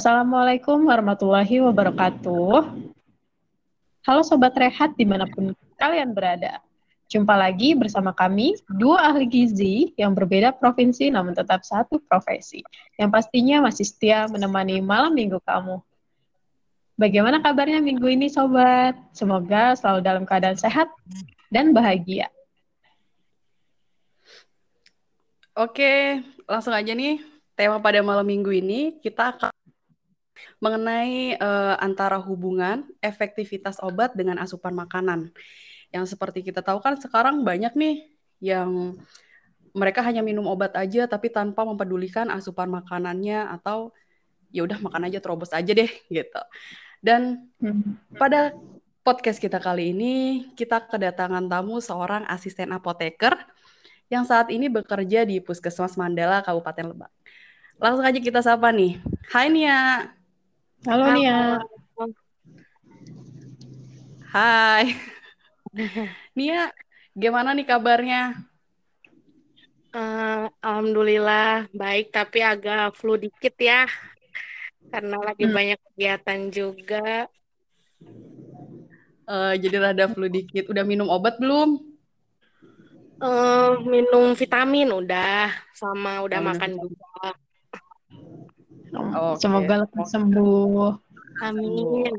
Assalamualaikum warahmatullahi wabarakatuh. Halo Sobat Rehat di mana pun kalian berada. Jumpa lagi bersama kami, dua ahli gizi yang berbeda provinsi namun tetap satu profesi. Yang pastinya masih setia menemani malam minggu kamu. Bagaimana kabarnya minggu ini Sobat? Semoga selalu dalam keadaan sehat dan bahagia. Oke, langsung aja nih. Tema pada malam minggu ini kita akan mengenai uh, antara hubungan efektivitas obat dengan asupan makanan. Yang seperti kita tahu kan sekarang banyak nih yang mereka hanya minum obat aja tapi tanpa mempedulikan asupan makanannya atau ya udah makan aja terobos aja deh gitu. Dan hmm. pada podcast kita kali ini kita kedatangan tamu seorang asisten apoteker yang saat ini bekerja di Puskesmas Mandala, Kabupaten Lebak. Langsung aja kita sapa nih. Hai Nia. Halo, Halo. Nia. Hai. Nia, gimana nih kabarnya? Uh, Alhamdulillah baik, tapi agak flu dikit ya. Karena lagi hmm. banyak kegiatan juga. Uh, jadi rada flu dikit. Udah minum obat belum? Uh, minum vitamin udah, sama udah oh, makan juga. Okay. Semoga lekas sembuh. Amin.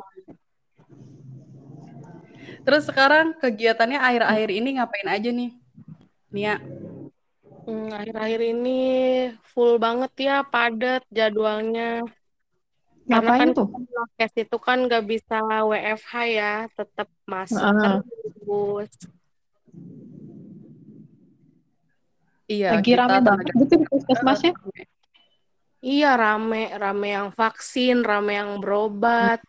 Terus sekarang kegiatannya akhir-akhir ini ngapain aja nih, Nia? Hmm, akhir-akhir ini full banget ya, padat jadwalnya. Ngapain Karena kan tuh? Podcast itu kan nggak bisa WFH ya, tetap masuk uh. terus. Iya, Lagi rame banget gitu di puskesmasnya. Iya, rame. Rame yang vaksin, rame yang berobat.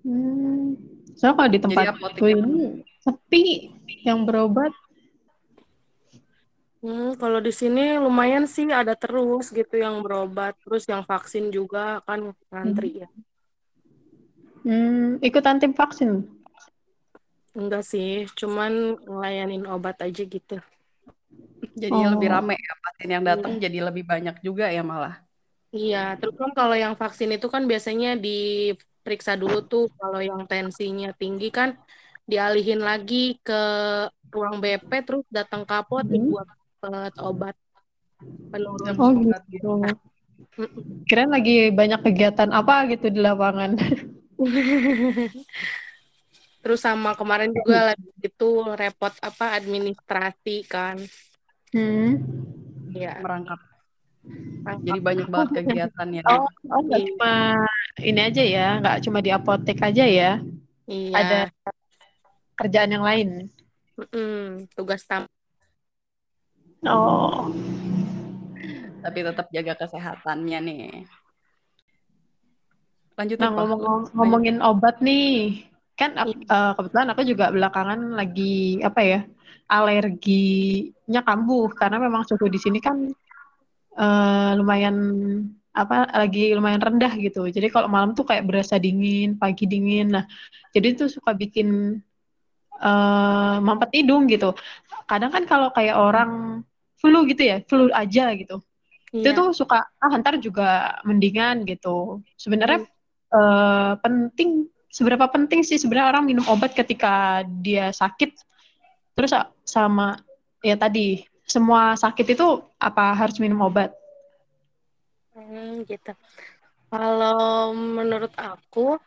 Hmm. So, kalau di tempat itu ini sepi yang berobat. Hmm, kalau di sini lumayan sih ada terus gitu yang berobat, terus yang vaksin juga kan ngantri hmm. ya. Hmm, ikutan tim vaksin? Enggak sih, cuman ngelayanin obat aja gitu. Jadi oh. lebih ramai ya pasien yang datang iya. jadi lebih banyak juga ya malah. Iya, terus kan kalau yang vaksin itu kan biasanya diperiksa dulu tuh kalau yang tensinya tinggi kan dialihin lagi ke ruang BP terus datang kapot hmm. buat obat penurun. Oh gitu. Keren lagi banyak kegiatan apa gitu di lapangan. Terus sama kemarin juga lagi itu repot apa administrasi kan. Hmm. Iya. Merangkap. Jadi banyak banget kegiatannya. Oh, oh nggak iya. cuma ini aja ya, nggak cuma di apotek aja ya. Iya. Ada kerjaan yang lain. Mm, tugas tam. Oh. Tapi tetap jaga kesehatannya nih. Lanjut nah, ngomong ngomongin obat nih. Kan uh, kebetulan aku juga belakangan lagi apa ya? Alerginya kambuh karena memang suhu di sini kan uh, lumayan apa lagi lumayan rendah gitu. Jadi kalau malam tuh kayak berasa dingin, pagi dingin. Nah, jadi itu suka bikin uh, mampet hidung gitu. Kadang kan kalau kayak orang flu gitu ya, flu aja gitu. Iya. Itu tuh suka ah ntar juga mendingan gitu. Sebenarnya hmm. uh, penting seberapa penting sih sebenarnya orang minum obat ketika dia sakit Terus sama ya tadi semua sakit itu apa harus minum obat? Hmm, gitu. Kalau menurut aku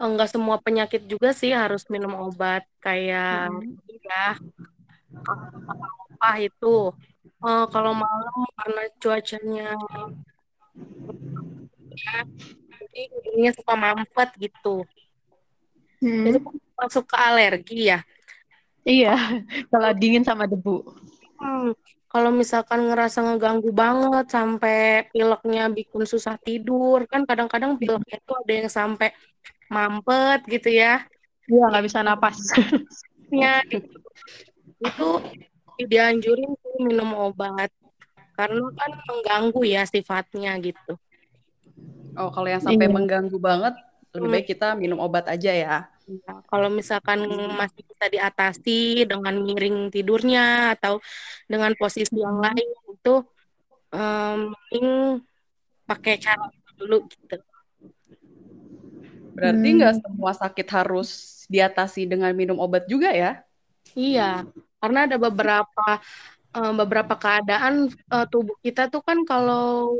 enggak semua penyakit juga sih harus minum obat kayak hmm. ya apa itu uh, kalau malam karena cuacanya ya jadi ini suka mampet gitu hmm. itu masuk ke alergi ya Iya, kalau dingin sama debu. Hmm, kalau misalkan ngerasa ngeganggu banget sampai pileknya bikin susah tidur, kan kadang-kadang pileknya itu ada yang sampai mampet gitu ya. Iya, nggak bisa napas. Ya, itu, itu dianjurin tuh minum obat karena kan mengganggu ya sifatnya gitu. Oh, kalau yang sampai iya. mengganggu banget, lebih hmm. baik kita minum obat aja ya. Ya, kalau misalkan masih bisa diatasi dengan miring tidurnya atau dengan posisi yang lain itu um, pakai cara dulu gitu. Berarti nggak hmm. semua sakit harus diatasi dengan minum obat juga ya? Iya, karena ada beberapa uh, beberapa keadaan uh, tubuh kita tuh kan kalau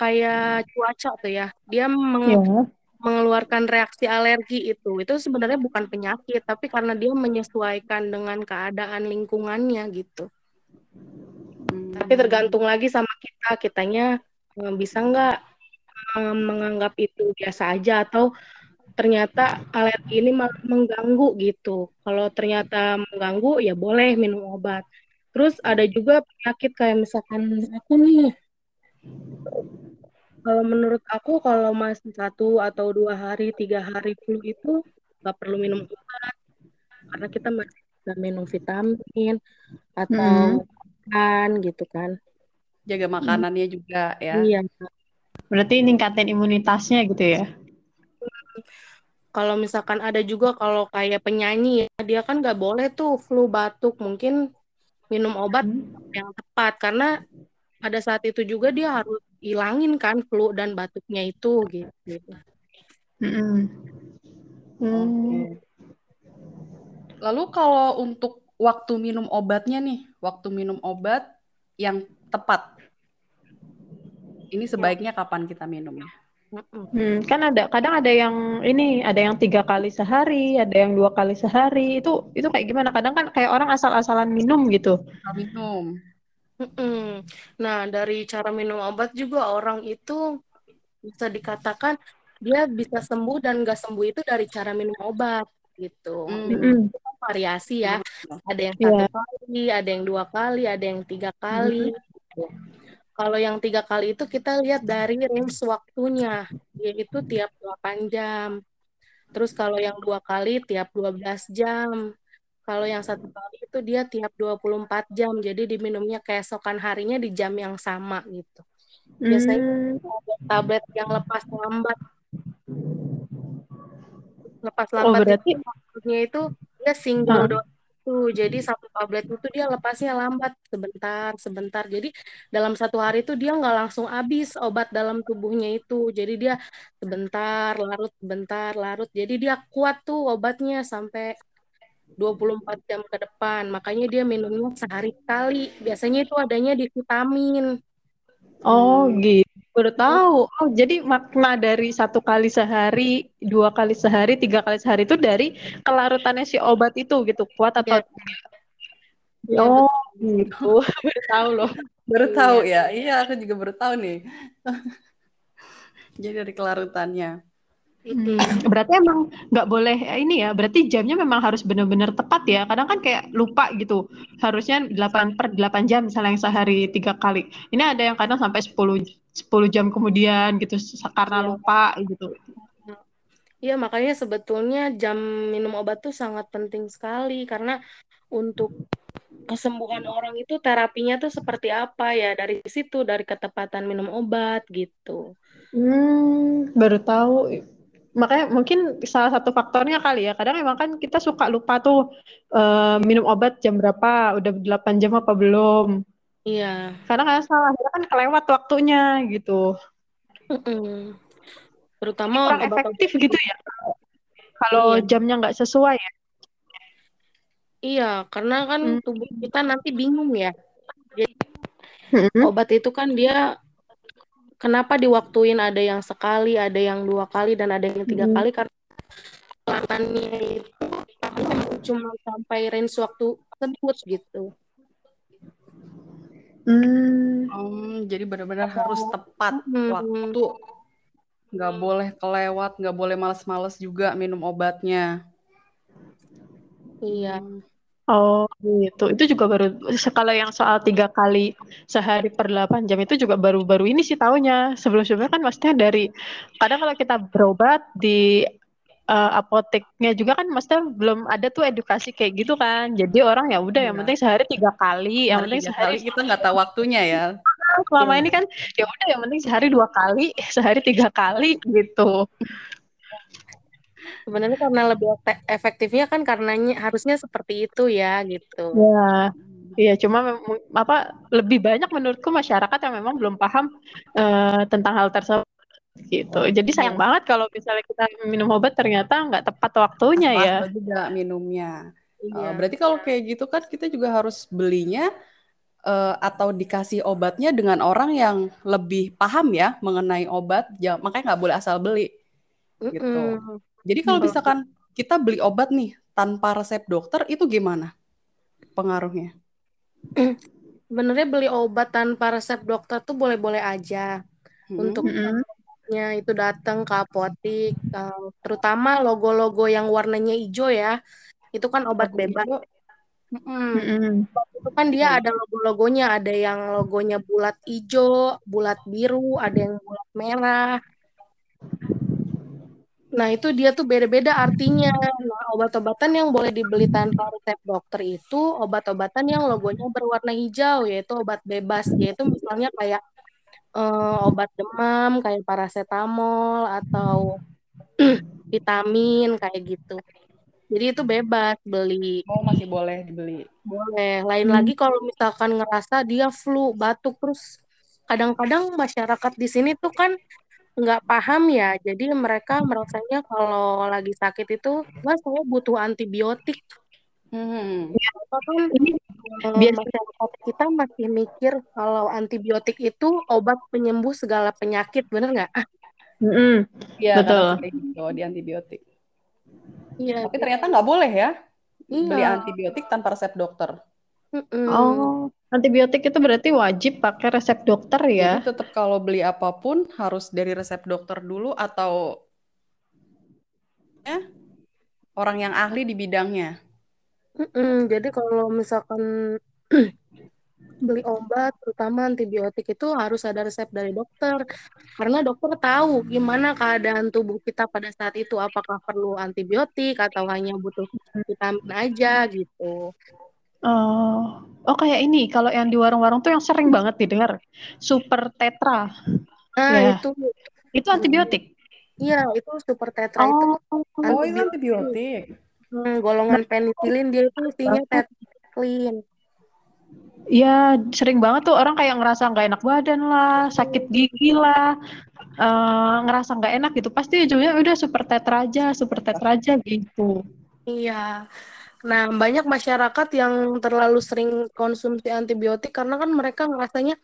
kayak cuaca tuh ya, dia meng yeah. Mengeluarkan reaksi alergi itu. Itu sebenarnya bukan penyakit, tapi karena dia menyesuaikan dengan keadaan lingkungannya gitu. Hmm. Tapi tergantung lagi sama kita, kitanya uh, bisa nggak uh, menganggap itu biasa aja atau ternyata alergi ini malah mengganggu gitu. Kalau ternyata mengganggu ya boleh minum obat. Terus ada juga penyakit kayak misalkan aku nih. Kalau menurut aku kalau masih satu atau dua hari, tiga hari flu itu nggak perlu minum obat karena kita masih bisa minum vitamin atau hmm. kan gitu kan. Jaga makanannya hmm. juga ya. Iya. Berarti ningkatin imunitasnya gitu ya? kalau misalkan ada juga kalau kayak penyanyi ya dia kan nggak boleh tuh flu batuk mungkin minum obat hmm. yang tepat karena pada saat itu juga dia harus hilangin kan flu dan batuknya itu gitu. Hmm. Hmm. Lalu kalau untuk waktu minum obatnya nih, waktu minum obat yang tepat, ini sebaiknya kapan kita minumnya? Hmm, kan ada kadang ada yang ini ada yang tiga kali sehari, ada yang dua kali sehari. Itu itu kayak gimana? Kadang kan kayak orang asal-asalan minum gitu. Minum. Mm-mm. Nah dari cara minum obat juga orang itu bisa dikatakan dia bisa sembuh dan nggak sembuh itu dari cara minum obat gitu. Mm-hmm. Itu variasi ya. Ada yang satu yeah. kali, ada yang dua kali, ada yang tiga kali. Mm-hmm. Kalau yang tiga kali itu kita lihat dari range waktunya, yaitu tiap 8 jam. Terus kalau yang dua kali tiap 12 jam. Kalau yang satu kali itu dia tiap 24 jam. Jadi diminumnya keesokan harinya di jam yang sama gitu. Biasanya hmm. tablet yang lepas lambat. Lepas oh, lambat oh, berarti... itu itu dia single huh? dose itu. Jadi satu tablet itu dia lepasnya lambat sebentar, sebentar. Jadi dalam satu hari itu dia nggak langsung habis obat dalam tubuhnya itu. Jadi dia sebentar, larut, sebentar, larut. Jadi dia kuat tuh obatnya sampai 24 jam ke depan. Makanya dia minumnya sehari kali. Biasanya itu adanya di vitamin. Oh hmm. gitu. Baru tahu. Oh jadi makna dari satu kali sehari, dua kali sehari, tiga kali sehari itu dari kelarutannya si obat itu gitu kuat atau ya. oh gitu. baru tahu loh. Baru tahu ya. Iya aku juga baru tahu nih. jadi dari kelarutannya. Hmm, berarti emang nggak boleh ini ya. Berarti jamnya memang harus benar-benar tepat ya. Kadang kan kayak lupa gitu. Harusnya 8 per 8 jam misalnya yang sehari tiga kali. Ini ada yang kadang sampai 10 10 jam kemudian gitu karena ya. lupa gitu. Iya, makanya sebetulnya jam minum obat tuh sangat penting sekali karena untuk kesembuhan orang itu terapinya tuh seperti apa ya dari situ dari ketepatan minum obat gitu. Hmm, baru tahu makanya mungkin salah satu faktornya kali ya. Kadang emang kan kita suka lupa tuh uh, minum obat jam berapa udah 8 jam apa belum. Iya. Karena kan salah kan kelewat waktunya gitu. Terutama kurang obat efektif gitu ya kalau iya. jamnya nggak sesuai ya. Iya karena kan hmm. tubuh kita nanti bingung ya. Jadi hmm. obat itu kan dia kenapa diwaktuin ada yang sekali, ada yang dua kali, dan ada yang tiga hmm. kali karena kelatannya itu cuma sampai range waktu tersebut gitu. Hmm. Um, jadi benar-benar harus tepat hmm. waktu, nggak boleh kelewat, nggak boleh males-males juga minum obatnya. Iya. Hmm. Oh gitu. Itu juga baru kalau yang soal tiga kali sehari per 8 jam itu juga baru-baru ini sih tahunya. Sebelum-sebelumnya kan maksudnya dari kadang kalau kita berobat di uh, apoteknya juga kan maksudnya belum ada tuh edukasi kayak gitu kan. Jadi orang ya udah yang iya. penting sehari tiga kali, yang nah, penting sehari kali kita nggak tahu waktunya ya. Selama ini kan ya udah yang penting sehari dua kali, sehari tiga kali gitu sebenarnya karena lebih efektifnya kan karenanya harusnya seperti itu ya gitu. Ya. Iya, cuma apa lebih banyak menurutku masyarakat yang memang belum paham uh, tentang hal tersebut gitu. Jadi sayang ya. banget kalau misalnya kita minum obat ternyata nggak tepat waktunya Pas ya. juga minumnya. Iya. Uh, berarti kalau kayak gitu kan kita juga harus belinya uh, atau dikasih obatnya dengan orang yang lebih paham ya mengenai obat. Ya, makanya nggak boleh asal beli gitu. Mm -hmm. Jadi kalau misalkan kita beli obat nih tanpa resep dokter itu gimana pengaruhnya? Sebenarnya beli obat tanpa resep dokter tuh boleh-boleh aja. Hmm. Untuk nya itu datang ke apotik, uh, terutama logo-logo yang warnanya hijau ya, itu kan obat bebas. Hmm. Hmm. Itu kan dia ada logo-logonya, ada yang logonya bulat hijau, bulat biru, ada yang bulat merah. Nah, itu dia tuh beda-beda artinya. Nah, obat-obatan yang boleh dibeli tanpa resep dokter itu obat-obatan yang logonya berwarna hijau, yaitu obat bebas, yaitu misalnya kayak uh, obat demam, kayak paracetamol atau vitamin kayak gitu. Jadi itu bebas beli. Oh, masih boleh dibeli. Boleh. Lain hmm. lagi kalau misalkan ngerasa dia flu, batuk terus kadang-kadang masyarakat di sini tuh kan nggak paham ya, jadi mereka merasanya kalau lagi sakit itu, wah saya butuh antibiotik. Hmm. Ya, kan ini masyarakat kita masih mikir kalau antibiotik itu obat penyembuh segala penyakit, bener nggak? Mm-hmm. Ya, betul. Gitu, di antibiotik. Iya. Tapi ternyata nggak boleh ya iya. beli antibiotik tanpa resep dokter. Mm-mm. Oh, antibiotik itu berarti wajib pakai resep dokter ya? Jadi tetap kalau beli apa pun harus dari resep dokter dulu atau ya orang yang ahli di bidangnya. Mm-mm. Jadi kalau misalkan beli obat, terutama antibiotik itu harus ada resep dari dokter, karena dokter tahu gimana keadaan tubuh kita pada saat itu, apakah perlu antibiotik atau hanya butuh vitamin aja gitu. Oh, oh kayak ini kalau yang di warung-warung tuh yang sering banget didengar super tetra. Nah, ya. itu itu antibiotik. Iya, itu super tetra oh. itu. Antibiotik. Oh, itu antibiotik. Hmm, golongan penicillin dia itu isinya tetracycline. Iya, sering banget tuh orang kayak ngerasa nggak enak badan lah, sakit gigi lah, uh, ngerasa nggak enak gitu. Pasti ujungnya udah super tetra aja, super tetra aja gitu. Iya. Nah, banyak masyarakat yang terlalu sering konsumsi antibiotik karena kan mereka ngerasanya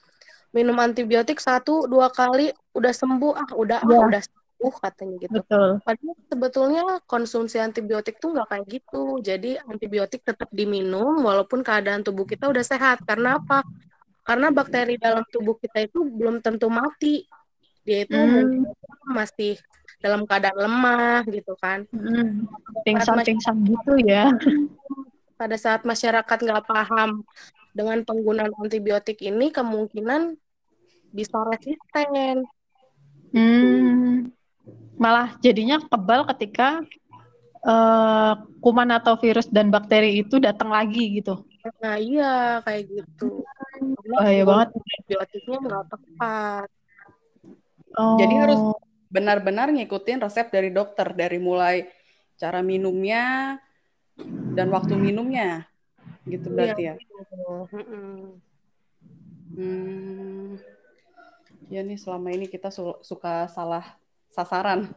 minum antibiotik satu dua kali udah sembuh ah udah ya. ah, udah sembuh katanya gitu. Betul. Padahal sebetulnya konsumsi antibiotik tuh nggak kayak gitu. Jadi antibiotik tetap diminum walaupun keadaan tubuh kita udah sehat. Karena apa? Karena bakteri dalam tubuh kita itu belum tentu mati. Dia itu hmm. masih dalam keadaan lemah gitu kan. Hmm, pingsan-pingsan gitu ya. Pada saat masyarakat nggak paham dengan penggunaan antibiotik ini kemungkinan bisa resisten. Hmm, malah jadinya kebal ketika uh, kuman atau virus dan bakteri itu datang lagi gitu. Nah iya kayak gitu. Bahaya banget. Antibiotiknya nggak tepat. Oh. Jadi harus benar-benar ngikutin resep dari dokter dari mulai cara minumnya dan waktu minumnya gitu berarti ya. Hmm, ya nih selama ini kita su suka salah sasaran.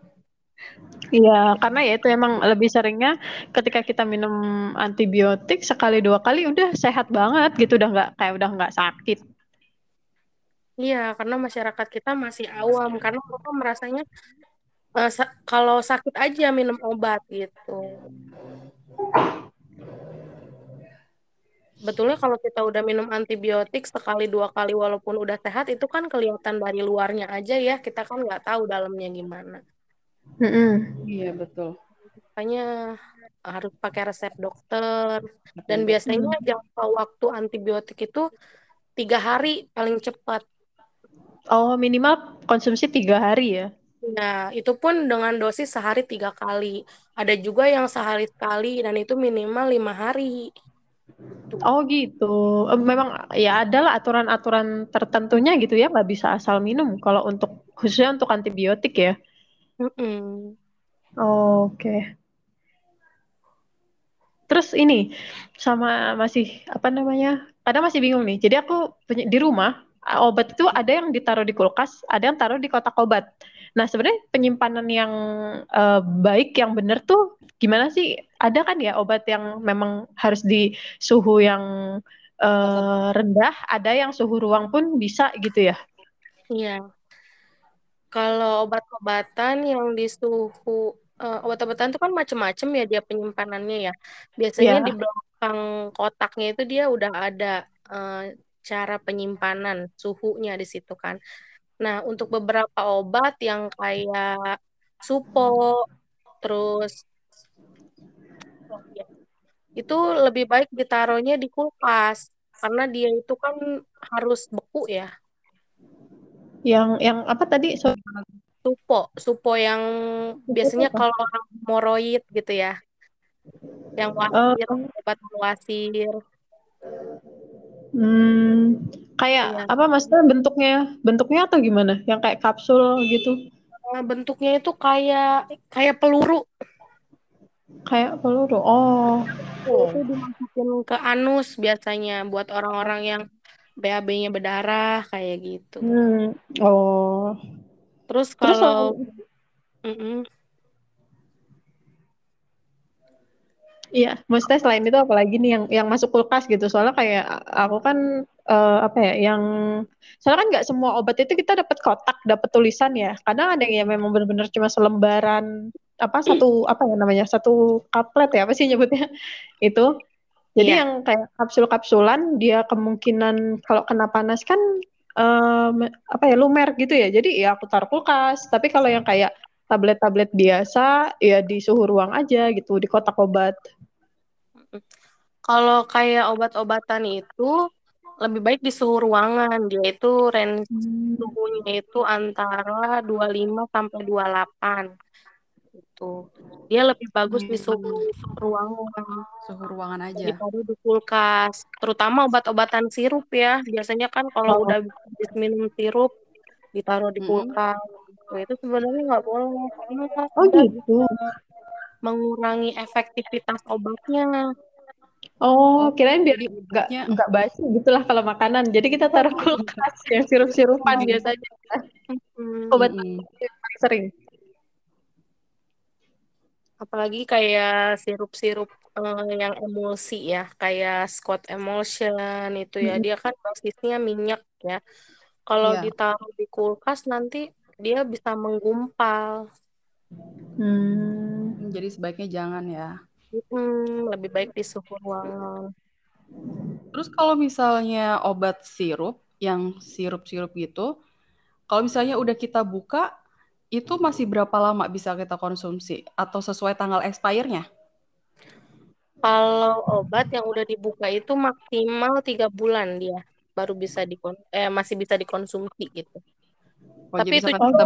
Iya, karena ya itu emang lebih seringnya ketika kita minum antibiotik sekali dua kali udah sehat banget gitu, udah nggak kayak udah nggak sakit. Iya, karena masyarakat kita masih awam karena mereka merasanya uh, sa kalau sakit aja minum obat gitu. Betulnya kalau kita udah minum antibiotik sekali dua kali walaupun udah sehat itu kan kelihatan dari luarnya aja ya kita kan nggak tahu dalamnya gimana. Mm -hmm. Iya betul. Makanya harus pakai resep dokter dan biasanya jangka waktu antibiotik itu tiga hari paling cepat. Oh, minimal konsumsi tiga hari ya? Nah, itu pun dengan dosis sehari tiga kali. Ada juga yang sehari sekali dan itu minimal lima hari. Oh gitu. Memang ya adalah aturan-aturan tertentunya gitu ya, nggak bisa asal minum. Kalau untuk khususnya untuk antibiotik ya. Mm -mm. Oke. Okay. Terus ini sama masih apa namanya? Kadang masih bingung nih. Jadi aku di rumah obat itu ada yang ditaruh di kulkas, ada yang taruh di kotak obat. Nah, sebenarnya penyimpanan yang uh, baik, yang benar tuh gimana sih? Ada kan ya obat yang memang harus di suhu yang uh, rendah, ada yang suhu ruang pun bisa gitu ya? Iya. Kalau obat-obatan yang di suhu uh, obat-obatan itu kan macam-macam ya dia penyimpanannya ya. Biasanya yeah. di belakang kotaknya itu dia udah ada uh, cara penyimpanan suhunya di situ kan. Nah, untuk beberapa obat yang kayak supo, terus itu lebih baik ditaruhnya di kulkas karena dia itu kan harus beku ya. Yang yang apa tadi? So supo, supo yang biasanya kalau orang moroid gitu ya. Yang wasir, uh, obat wasir. Hmm, kayak iya. apa maksudnya bentuknya? Bentuknya atau gimana? Yang kayak kapsul gitu? Nah, bentuknya itu kayak kayak peluru. Kayak peluru. Oh. Itu dimasukin ke anus biasanya buat orang-orang yang BAB-nya berdarah kayak gitu. Hmm. Oh. Terus kalau Terus, mm -mm. Iya, maksudnya selain itu apalagi nih yang yang masuk kulkas gitu. Soalnya kayak aku kan uh, apa ya, yang soalnya kan nggak semua obat itu kita dapat kotak, dapat tulisan ya. Kadang ada yang memang benar-benar cuma selembaran apa satu apa ya namanya satu kaplet ya apa sih nyebutnya itu. Jadi yeah. yang kayak kapsul-kapsulan dia kemungkinan kalau kena panas kan um, apa ya lumer gitu ya. Jadi ya aku taruh kulkas. Tapi kalau yang kayak tablet-tablet biasa ya di suhu ruang aja gitu di kotak obat. Kalau kayak obat-obatan itu lebih baik di suhu ruangan. Dia itu range hmm. suhunya itu antara 25 sampai 28. Itu. Dia lebih bagus hmm. di suhu ruangan. Suhu ruangan aja. Daripada di kulkas. Terutama obat-obatan sirup ya. Biasanya kan kalau oh. udah habis minum sirup ditaruh di hmm. kulkas. Hmm. itu sebenarnya nggak boleh karena oh, gitu. Mengurangi efektivitas obatnya. Oh, kirain biar nggak nggak basi gitulah kalau makanan. Jadi kita taruh kulkas yang sirup-sirupan biasanya. Hmm. Obat hmm. paling sering. Apalagi kayak sirup-sirup uh, yang emulsi ya, kayak Scott Emulsion itu ya, hmm. dia kan basisnya minyak ya. Kalau yeah. ditaruh di kulkas nanti dia bisa menggumpal. Hmm. Jadi sebaiknya jangan ya. Hmm, lebih baik di suhu ruangan. Terus kalau misalnya obat sirup, yang sirup-sirup gitu, kalau misalnya udah kita buka, itu masih berapa lama bisa kita konsumsi? Atau sesuai tanggal expire-nya? Kalau obat yang udah dibuka itu maksimal tiga bulan dia baru bisa dikon eh masih bisa dikonsumsi gitu. Tapi itu juga,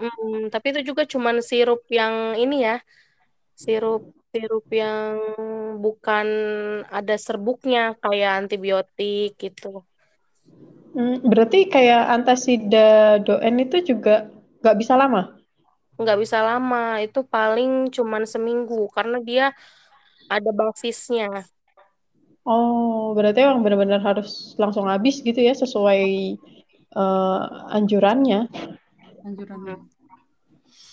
mm, tapi itu juga cuman sirup yang ini ya, sirup sirup yang bukan ada serbuknya kayak antibiotik gitu. Hmm, berarti kayak antasida doen itu juga nggak bisa lama? Nggak bisa lama, itu paling cuman seminggu karena dia ada basisnya. Oh, berarti emang benar-benar harus langsung habis gitu ya sesuai uh, anjurannya. Anjurannya.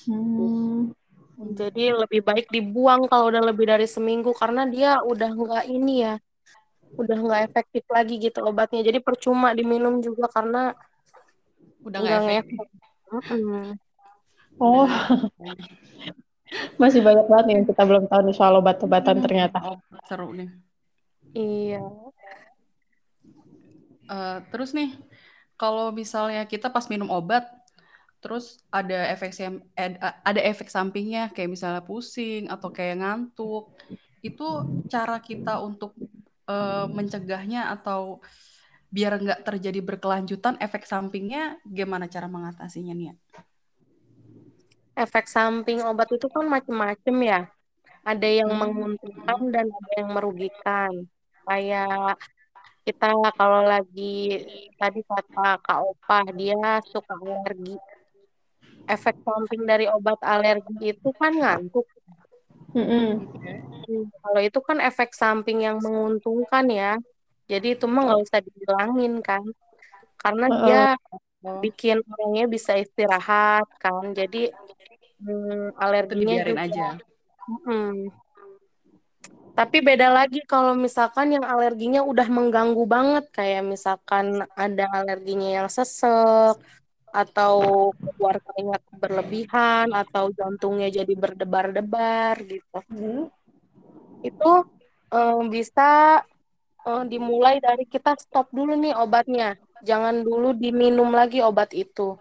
Hmm. Jadi lebih baik dibuang kalau udah lebih dari seminggu karena dia udah nggak ini ya, udah nggak efektif lagi gitu obatnya. Jadi percuma diminum juga karena udah nggak efektif. Oh, masih banyak banget nih yang kita belum tahu nih soal obat-obatan hmm. ternyata. Oh, seru nih. Iya. Uh, terus nih, kalau misalnya kita pas minum obat, terus ada efek ada efek sampingnya kayak misalnya pusing atau kayak ngantuk itu cara kita untuk uh, mencegahnya atau biar nggak terjadi berkelanjutan efek sampingnya gimana cara mengatasinya nih efek samping obat itu kan macam-macam ya. Ada yang hmm. menguntungkan dan ada yang merugikan. Kayak kita kalau lagi tadi kata Kak Opa dia suka alergi efek samping dari obat alergi itu kan ngantuk. Mm-hmm. Kalau itu kan efek samping yang menguntungkan ya. Jadi itu mah nggak usah dihilangin kan. Karena uh-uh. dia oh. bikin orangnya bisa istirahat kan. Jadi hmm, alerginya juga. aja. Hmm. Tapi beda lagi kalau misalkan yang alerginya udah mengganggu banget, kayak misalkan ada alerginya yang sesek, atau keluar keringat berlebihan, atau jantungnya jadi berdebar-debar gitu. Hmm. Itu um, bisa um, dimulai dari kita stop dulu nih obatnya. Jangan dulu diminum lagi obat itu.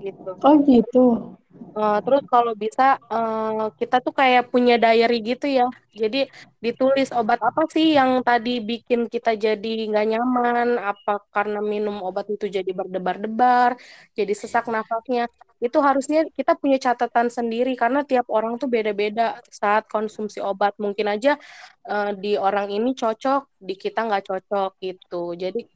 Gitu. Oh gitu. Uh, terus kalau bisa uh, kita tuh kayak punya diary gitu ya. Jadi ditulis obat apa sih yang tadi bikin kita jadi nggak nyaman, apa karena minum obat itu jadi berdebar-debar, jadi sesak nafasnya. Itu harusnya kita punya catatan sendiri karena tiap orang tuh beda-beda saat konsumsi obat. Mungkin aja uh, di orang ini cocok, di kita nggak cocok gitu. Jadi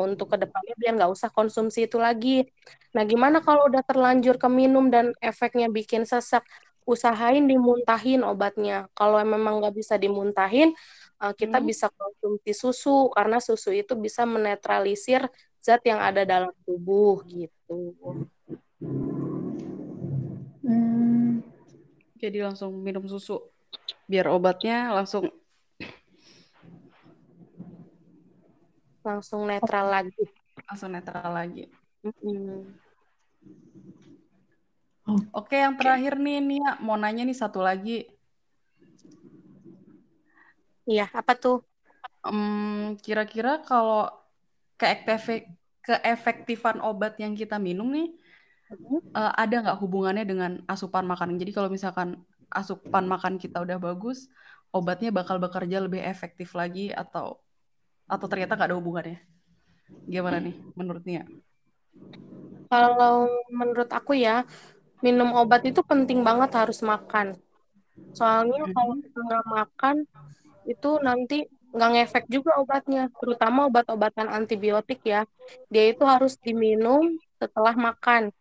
untuk ke depannya biar nggak usah konsumsi itu lagi. Nah, gimana kalau udah terlanjur ke minum dan efeknya bikin sesak? Usahain dimuntahin obatnya. Kalau memang nggak bisa dimuntahin, uh, kita hmm. bisa konsumsi susu karena susu itu bisa menetralisir zat yang ada dalam tubuh gitu. Hmm. Jadi langsung minum susu biar obatnya langsung langsung netral lagi. Langsung netral lagi. Mm-hmm. oke yang terakhir nih Nia. Mau nanya nih satu lagi. Iya apa tuh? Um, kira-kira kalau keefektif keefektifan obat yang kita minum nih mm-hmm. uh, ada nggak hubungannya dengan asupan makanan? Jadi kalau misalkan asupan makan kita udah bagus obatnya bakal bekerja lebih efektif lagi atau atau ternyata nggak ada hubungannya? Gimana nih menurut Nia? Kalau menurut aku ya, minum obat itu penting banget harus makan. Soalnya mm-hmm. kalau kita nggak makan, itu nanti nggak ngefek juga obatnya, terutama obat-obatan antibiotik ya. Dia itu harus diminum setelah makan,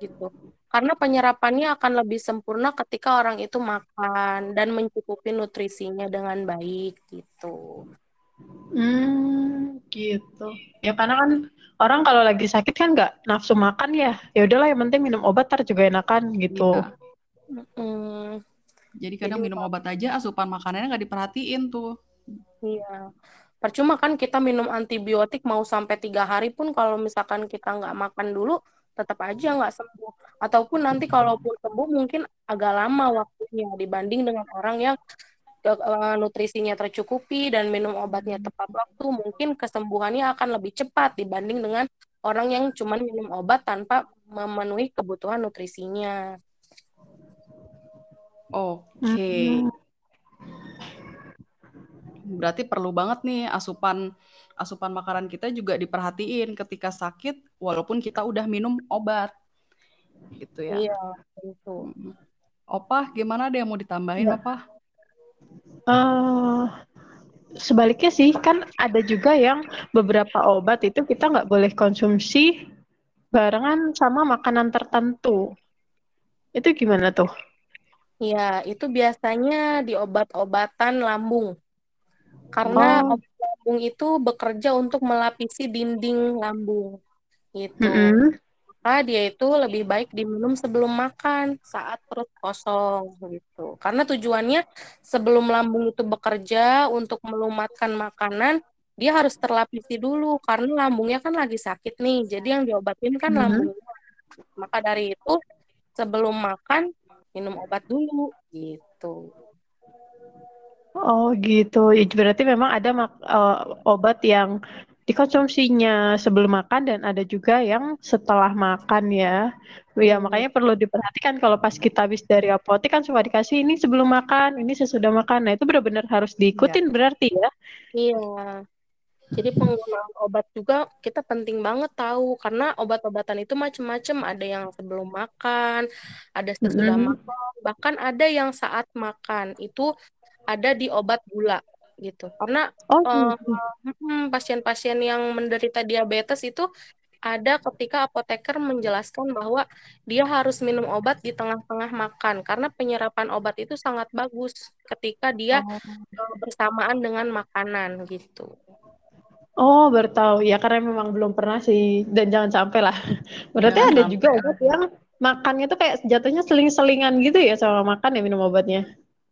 gitu. Karena penyerapannya akan lebih sempurna ketika orang itu makan dan mencukupi nutrisinya dengan baik, gitu. Hmm, gitu. Ya karena kan orang kalau lagi sakit kan nggak nafsu makan ya. Ya udahlah yang penting minum obat tar juga enakan gitu. Iya. Hmm. Jadi kadang Jadi, minum obat aja asupan makanannya nggak diperhatiin tuh. Iya. Percuma kan kita minum antibiotik mau sampai tiga hari pun kalau misalkan kita nggak makan dulu tetap aja nggak sembuh. Ataupun nanti kalaupun sembuh mungkin agak lama waktunya dibanding dengan orang yang nutrisinya tercukupi dan minum obatnya tepat waktu, mungkin kesembuhannya akan lebih cepat dibanding dengan orang yang cuma minum obat tanpa memenuhi kebutuhan nutrisinya. Oke. Okay. Berarti perlu banget nih asupan asupan makanan kita juga diperhatiin ketika sakit walaupun kita udah minum obat. Gitu ya. Iya, itu. Opa, gimana ada yang mau ditambahin, ya. Opa? Uh, sebaliknya sih kan ada juga yang beberapa obat itu kita nggak boleh konsumsi barengan sama makanan tertentu. Itu gimana tuh? Ya, itu biasanya di obat-obatan lambung. Karena oh. obat lambung itu bekerja untuk melapisi dinding lambung. Gitu. Mm -hmm maka dia itu lebih baik diminum sebelum makan saat perut kosong gitu. Karena tujuannya sebelum lambung itu bekerja untuk melumatkan makanan, dia harus terlapisi dulu karena lambungnya kan lagi sakit nih. Jadi yang diobatin kan hmm. lambungnya. Maka dari itu sebelum makan minum obat dulu gitu. Oh gitu. Berarti memang ada uh, obat yang dikonsumsinya sebelum makan dan ada juga yang setelah makan ya. Ya makanya perlu diperhatikan kalau pas kita habis dari apotek kan suka dikasih ini sebelum makan, ini sesudah makan. Nah itu benar-benar harus diikutin ya. berarti ya. Iya. Jadi penggunaan obat juga kita penting banget tahu karena obat-obatan itu macam-macam. Ada yang sebelum makan, ada sesudah mm -hmm. makan, bahkan ada yang saat makan. Itu ada di obat gula gitu karena oh, uh, pasien-pasien yang menderita diabetes itu ada ketika apoteker menjelaskan bahwa dia harus minum obat di tengah-tengah makan karena penyerapan obat itu sangat bagus ketika dia oh. bersamaan dengan makanan gitu. Oh, baru tahu. Ya karena memang belum pernah sih dan jangan sampai lah. Berarti Jangan ada sampai. juga obat yang makannya tuh kayak jatuhnya seling-selingan gitu ya sama makan ya minum obatnya.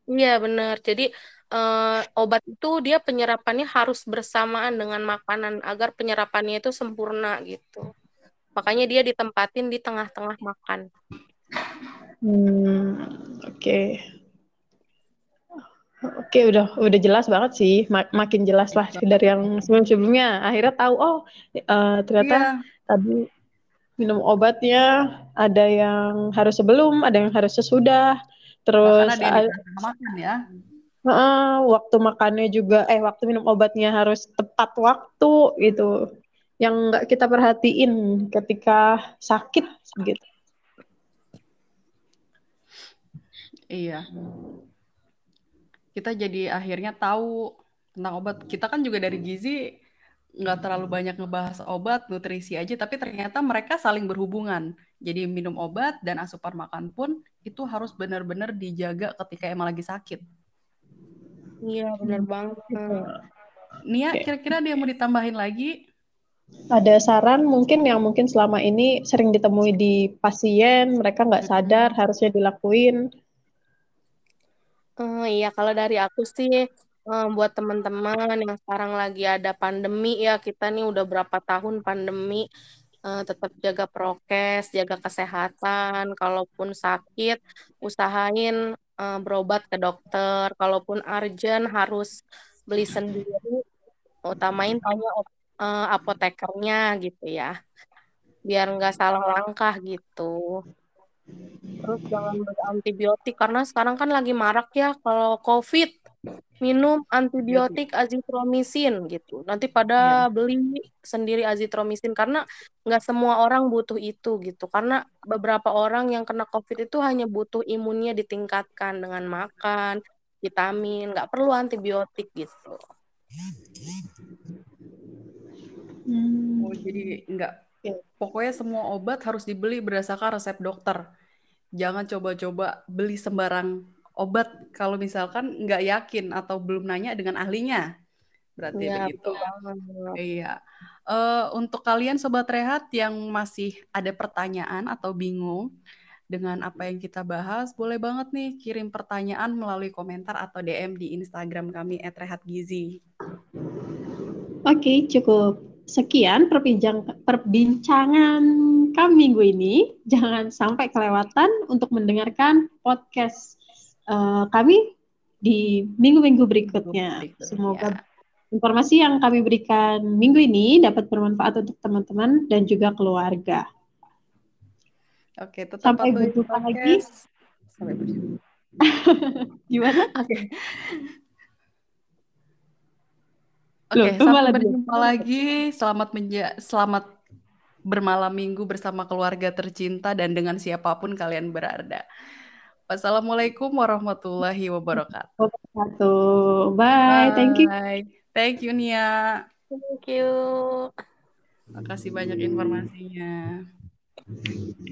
Iya, benar. Jadi eh, obat itu dia penyerapannya harus bersamaan dengan makanan agar penyerapannya itu sempurna gitu. Makanya dia ditempatin di tengah-tengah makan. Hmm, oke. Oke, udah udah jelas banget sih. Ma- makin jelas lah dari yang sebelum-sebelumnya. Akhirnya tahu oh eh, ternyata Iya. tadi minum obatnya ada yang harus sebelum, ada yang harus sesudah. Terus Bahkan ada yang makan ya. Heeh, waktu makannya juga, eh waktu minum obatnya harus tepat waktu gitu. Yang nggak kita perhatiin ketika sakit gitu. Iya. Kita jadi akhirnya tahu tentang obat. Kita kan juga dari gizi nggak terlalu banyak ngebahas obat, nutrisi aja, tapi ternyata mereka saling berhubungan. Jadi minum obat dan asupan makan pun itu harus benar-benar dijaga ketika emang lagi sakit. Iya, benar banget. Nia, Oke. kira-kira ada yang mau ditambahin lagi? Ada saran mungkin yang mungkin selama ini sering ditemui di pasien, mereka nggak sadar harusnya dilakuin. Eh, iya, kalau dari aku sih eh, buat teman-teman yang sekarang lagi ada pandemi ya, kita nih udah berapa tahun pandemi, eh, tetap jaga prokes, jaga kesehatan. Kalaupun sakit, usahain eh, berobat ke dokter. Kalaupun urgent harus beli sendiri, utamain tanya eh, apotekernya gitu ya, biar nggak salah langkah gitu. Terus jangan beli antibiotik karena sekarang kan lagi marak ya kalau COVID minum antibiotik azitromisin gitu. Nanti pada beli sendiri azitromisin karena nggak semua orang butuh itu gitu. Karena beberapa orang yang kena COVID itu hanya butuh imunnya ditingkatkan dengan makan, vitamin, nggak perlu antibiotik gitu. Hmm. Oh, jadi enggak. Oke. Pokoknya semua obat harus dibeli berdasarkan resep dokter. Jangan coba-coba beli sembarang obat kalau misalkan nggak yakin atau belum nanya dengan ahlinya. Berarti Iya, begitu. betul banget. Iya. Eh, untuk kalian sobat rehat yang masih ada pertanyaan atau bingung dengan apa yang kita bahas, boleh banget nih kirim pertanyaan melalui komentar atau DM di Instagram kami @rehatgizi. Oke, cukup sekian perbincang, perbincangan kami minggu ini. Jangan sampai kelewatan untuk mendengarkan podcast eh, kami di minggu-minggu berikutnya. Berikutnya. Semoga informasi yang kami berikan minggu ini dapat bermanfaat untuk teman-teman dan juga keluarga. Oke, tetap Sampai berjumpa prokes. lagi. Sampai berjumpa. Gimana? Oke. Loh, Oke, sampai malah dia. berjumpa lagi. Selamat menja selamat bermalam minggu bersama keluarga tercinta dan dengan siapa pun kalian berada. Wassalamualaikum warahmatullahi wabarakatuh. Wabarakatuh. Bye. Thank you. Bye. Thank you Nia. Thank you. Makasih banyak informasinya. Thank